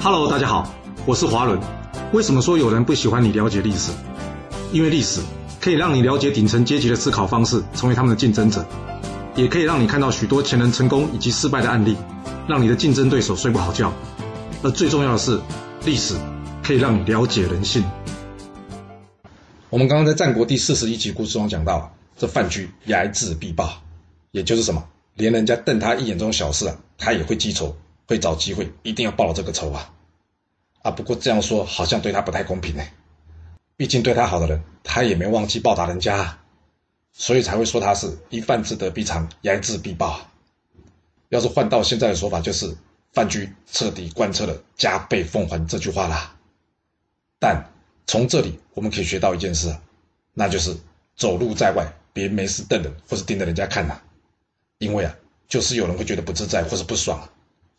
Hello，大家好，我是华伦。为什么说有人不喜欢你了解历史？因为历史可以让你了解顶层阶级的思考方式，成为他们的竞争者，也可以让你看到许多前人成功以及失败的案例，让你的竞争对手睡不好觉。而最重要的是，历史可以让你了解人性。我们刚刚在战国第四十一集故事中讲到，这范雎睚眦必报，也就是什么，连人家瞪他一眼这种小事啊，他也会记仇。会找机会，一定要报了这个仇啊！啊，不过这样说好像对他不太公平呢。毕竟对他好的人，他也没忘记报答人家，所以才会说他是一饭之德必偿，睚眦必报。要是换到现在的说法，就是范雎彻底贯彻了加倍奉还这句话啦。但从这里我们可以学到一件事，那就是走路在外，别没事瞪人或是盯着人家看呐，因为啊，就是有人会觉得不自在或是不爽。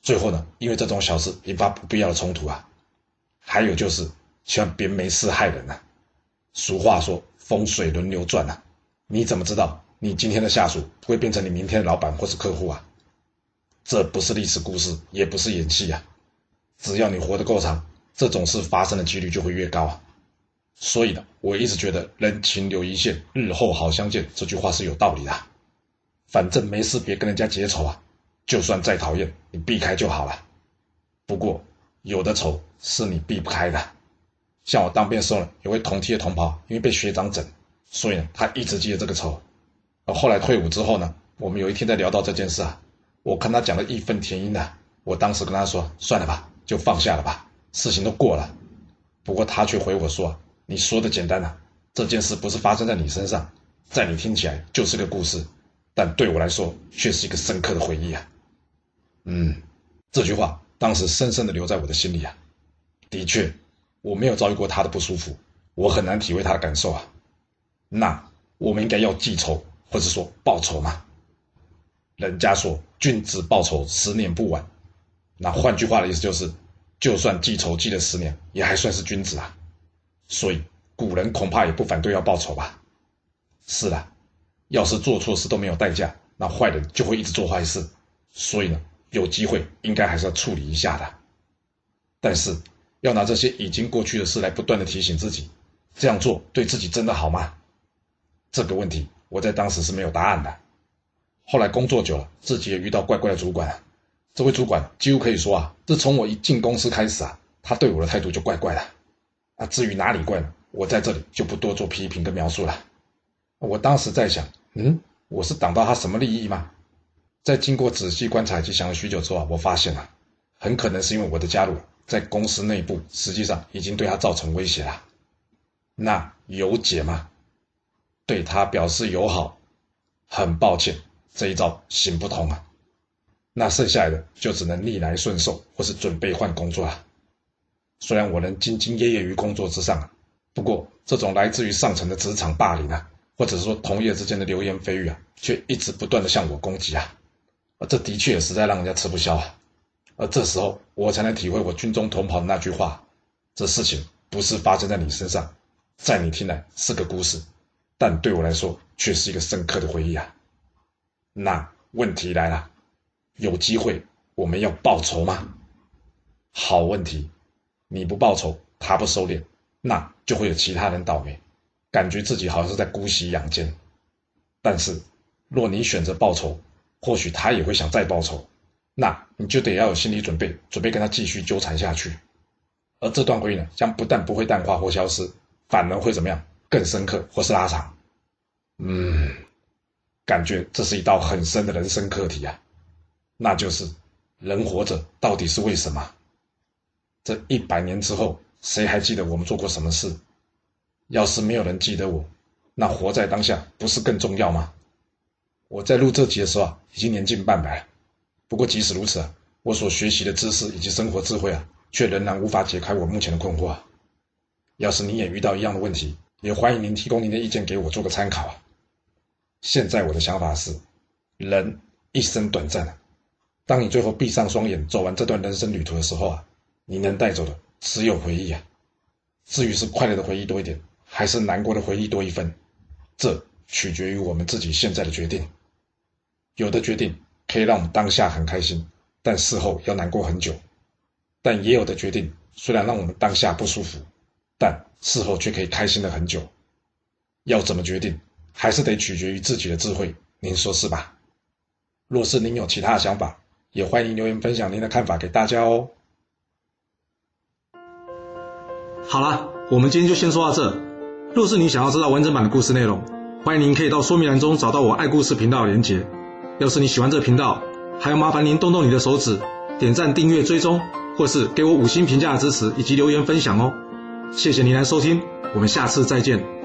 最后呢，因为这种小事引发不必要的冲突啊，还有就是千万别没事害人呐。俗话说风水轮流转呐，你怎么知道你今天的下属会变成你明天的老板或是客户啊？这不是历史故事，也不是演戏啊。只要你活得够长，这种事发生的几率就会越高啊。所以呢，我一直觉得人情留一线，日后好相见这句话是有道理的。反正没事别跟人家结仇啊。就算再讨厌，你避开就好了。不过，有的仇是你避不开的。像我当兵时候，有位同梯的同袍，因为被学长整，所以呢，他一直记得这个仇。而后来退伍之后呢，我们有一天在聊到这件事啊，我看他讲的义愤填膺的，我当时跟他说：“算了吧，就放下了吧，事情都过了。”不过他却回我说：“你说的简单啊，这件事不是发生在你身上，在你听起来就是个故事，但对我来说却是一个深刻的回忆啊。”嗯，这句话当时深深的留在我的心里啊。的确，我没有遭遇过他的不舒服，我很难体会他的感受啊。那我们应该要记仇，或者说报仇吗？人家说君子报仇，十年不晚。那换句话的意思就是，就算记仇记了十年，也还算是君子啊。所以古人恐怕也不反对要报仇吧？是的，要是做错事都没有代价，那坏人就会一直做坏事。所以呢？有机会应该还是要处理一下的，但是要拿这些已经过去的事来不断的提醒自己，这样做对自己真的好吗？这个问题我在当时是没有答案的。后来工作久了，自己也遇到怪怪的主管，这位主管几乎可以说啊，自从我一进公司开始啊，他对我的态度就怪怪的。啊，至于哪里怪呢？我在这里就不多做批评跟描述了。我当时在想，嗯，我是挡到他什么利益吗？在经过仔细观察及想了许久之后啊，我发现啊，很可能是因为我的加入在公司内部实际上已经对他造成威胁了。那有解吗？对他表示友好，很抱歉，这一招行不通啊。那剩下的就只能逆来顺受，或是准备换工作了。虽然我能兢兢业业于工作之上，不过这种来自于上层的职场霸凌啊，或者是说同业之间的流言蜚语啊，却一直不断的向我攻击啊。而这的确实在让人家吃不消啊！而这时候，我才能体会我军中同袍的那句话：这事情不是发生在你身上，在你听来是个故事，但对我来说却是一个深刻的回忆啊！那问题来了，有机会我们要报仇吗？好问题，你不报仇，他不收敛，那就会有其他人倒霉，感觉自己好像是在姑息养奸。但是，若你选择报仇，或许他也会想再报仇，那你就得要有心理准备，准备跟他继续纠缠下去。而这段回忆呢，将不但不会淡化或消失，反而会怎么样？更深刻或是拉长。嗯，感觉这是一道很深的人生课题啊。那就是人活着到底是为什么？这一百年之后，谁还记得我们做过什么事？要是没有人记得我，那活在当下不是更重要吗？我在录这集的时候啊，已经年近半百了。不过即使如此啊，我所学习的知识以及生活智慧啊，却仍然无法解开我目前的困惑啊。要是你也遇到一样的问题，也欢迎您提供您的意见给我做个参考啊。现在我的想法是，人一生短暂啊，当你最后闭上双眼走完这段人生旅途的时候啊，你能带走的只有回忆啊。至于是快乐的回忆多一点，还是难过的回忆多一分，这取决于我们自己现在的决定。有的决定可以让我们当下很开心，但事后要难过很久；但也有的决定虽然让我们当下不舒服，但事后却可以开心了很久。要怎么决定，还是得取决于自己的智慧，您说是吧？若是您有其他的想法，也欢迎留言分享您的看法给大家哦。好了，我们今天就先说到这。若是你想要知道完整版的故事内容，欢迎您可以到说明栏中找到我爱故事频道的连结。要是你喜欢这频道，还要麻烦您动动你的手指，点赞、订阅、追踪，或是给我五星评价的支持，以及留言分享哦。谢谢您来收听，我们下次再见。